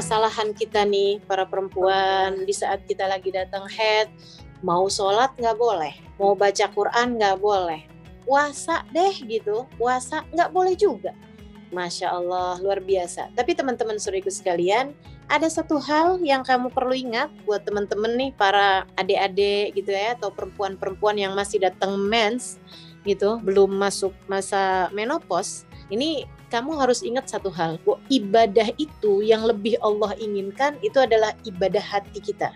kesalahan kita nih para perempuan di saat kita lagi datang head mau sholat nggak boleh mau baca Quran nggak boleh puasa deh gitu puasa nggak boleh juga Masya Allah, luar biasa. Tapi teman-teman suriku sekalian, ada satu hal yang kamu perlu ingat buat teman-teman nih para adik-adik gitu ya atau perempuan-perempuan yang masih datang mens gitu, belum masuk masa menopause. Ini kamu harus ingat satu hal, bahwa ibadah itu yang lebih Allah inginkan itu adalah ibadah hati kita.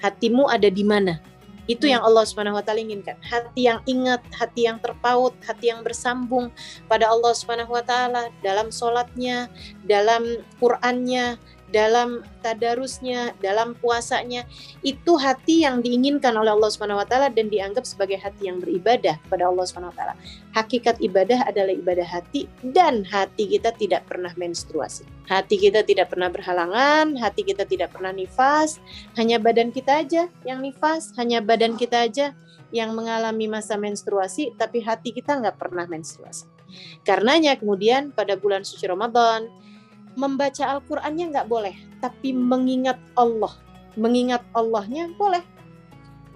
Hatimu ada di mana? Itu yang Allah Subhanahu wa taala inginkan. Hati yang ingat, hati yang terpaut, hati yang bersambung pada Allah Subhanahu wa taala dalam solatnya, dalam Qur'annya, dalam tadarusnya, dalam puasanya, itu hati yang diinginkan oleh Allah Subhanahu wa taala dan dianggap sebagai hati yang beribadah kepada Allah Subhanahu wa taala. Hakikat ibadah adalah ibadah hati dan hati kita tidak pernah menstruasi. Hati kita tidak pernah berhalangan, hati kita tidak pernah nifas, hanya badan kita aja yang nifas, hanya badan kita aja yang mengalami masa menstruasi, tapi hati kita nggak pernah menstruasi. Karenanya kemudian pada bulan suci Ramadan, membaca Al-Qur'annya nggak boleh, tapi mengingat Allah. Mengingat Allahnya boleh.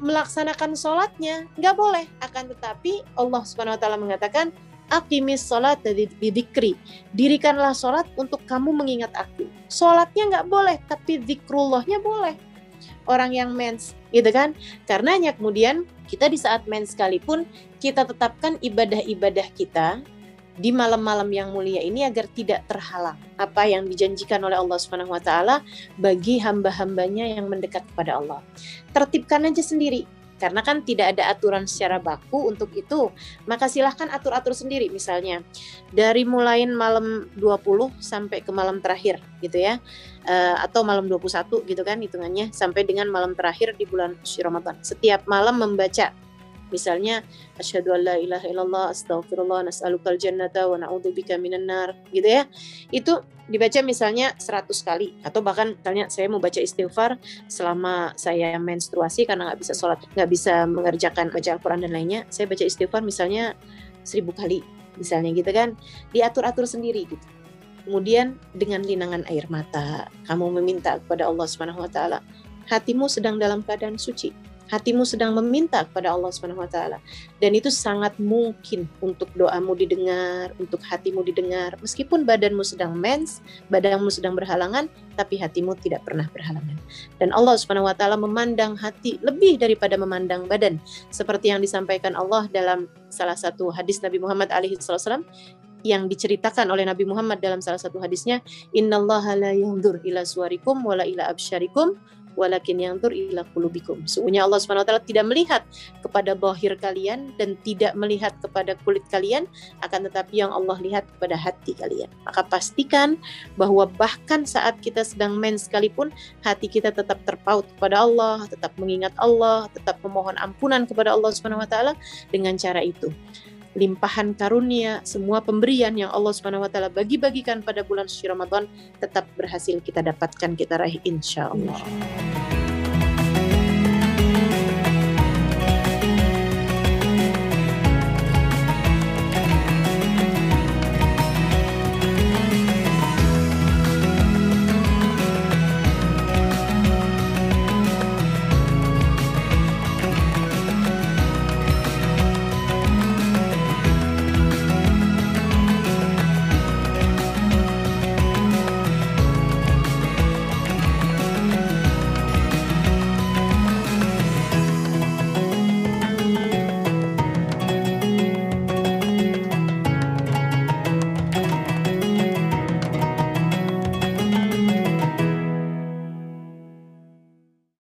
Melaksanakan sholatnya nggak boleh. Akan tetapi Allah Subhanahu Wa Taala mengatakan, Akimis sholat didikri. Dirikanlah sholat untuk kamu mengingat aku. Sholatnya nggak boleh, tapi zikrullahnya boleh. Orang yang mens, gitu kan? Karenanya kemudian kita di saat mens sekalipun kita tetapkan ibadah-ibadah kita di malam-malam yang mulia ini agar tidak terhalang apa yang dijanjikan oleh Allah Subhanahu wa taala bagi hamba-hambanya yang mendekat kepada Allah. Tertibkan aja sendiri karena kan tidak ada aturan secara baku untuk itu. Maka silahkan atur-atur sendiri misalnya dari mulai malam 20 sampai ke malam terakhir gitu ya. Uh, atau malam 21 gitu kan hitungannya sampai dengan malam terakhir di bulan Ramadan. Setiap malam membaca misalnya asyhadu alla ilaha illallah astaghfirullah nas'alukal jannata wa na'udzubika minan nar gitu ya. Itu dibaca misalnya 100 kali atau bahkan misalnya saya mau baca istighfar selama saya menstruasi karena nggak bisa sholat nggak bisa mengerjakan baca Al-Quran dan lainnya saya baca istighfar misalnya seribu kali misalnya gitu kan. Diatur-atur sendiri gitu. Kemudian dengan linangan air mata kamu meminta kepada Allah Subhanahu wa taala hatimu sedang dalam keadaan suci hatimu sedang meminta kepada Allah Subhanahu wa taala. Dan itu sangat mungkin untuk doamu didengar, untuk hatimu didengar. Meskipun badanmu sedang mens, badanmu sedang berhalangan, tapi hatimu tidak pernah berhalangan. Dan Allah Subhanahu wa taala memandang hati lebih daripada memandang badan. Seperti yang disampaikan Allah dalam salah satu hadis Nabi Muhammad alaihi wasallam yang diceritakan oleh Nabi Muhammad dalam salah satu hadisnya, "Innallaha la yanzur ila suwarikum wala ila absyarikum walakin yang tur ila. Sungguhnya Allah Subhanahu wa taala tidak melihat kepada bahir kalian dan tidak melihat kepada kulit kalian, akan tetapi yang Allah lihat kepada hati kalian. Maka pastikan bahwa bahkan saat kita sedang main sekalipun hati kita tetap terpaut kepada Allah, tetap mengingat Allah, tetap memohon ampunan kepada Allah Subhanahu wa taala dengan cara itu limpahan karunia, semua pemberian yang Allah Subhanahu wa taala bagi-bagikan pada bulan suci Ramadan tetap berhasil kita dapatkan kita raih insya Allah.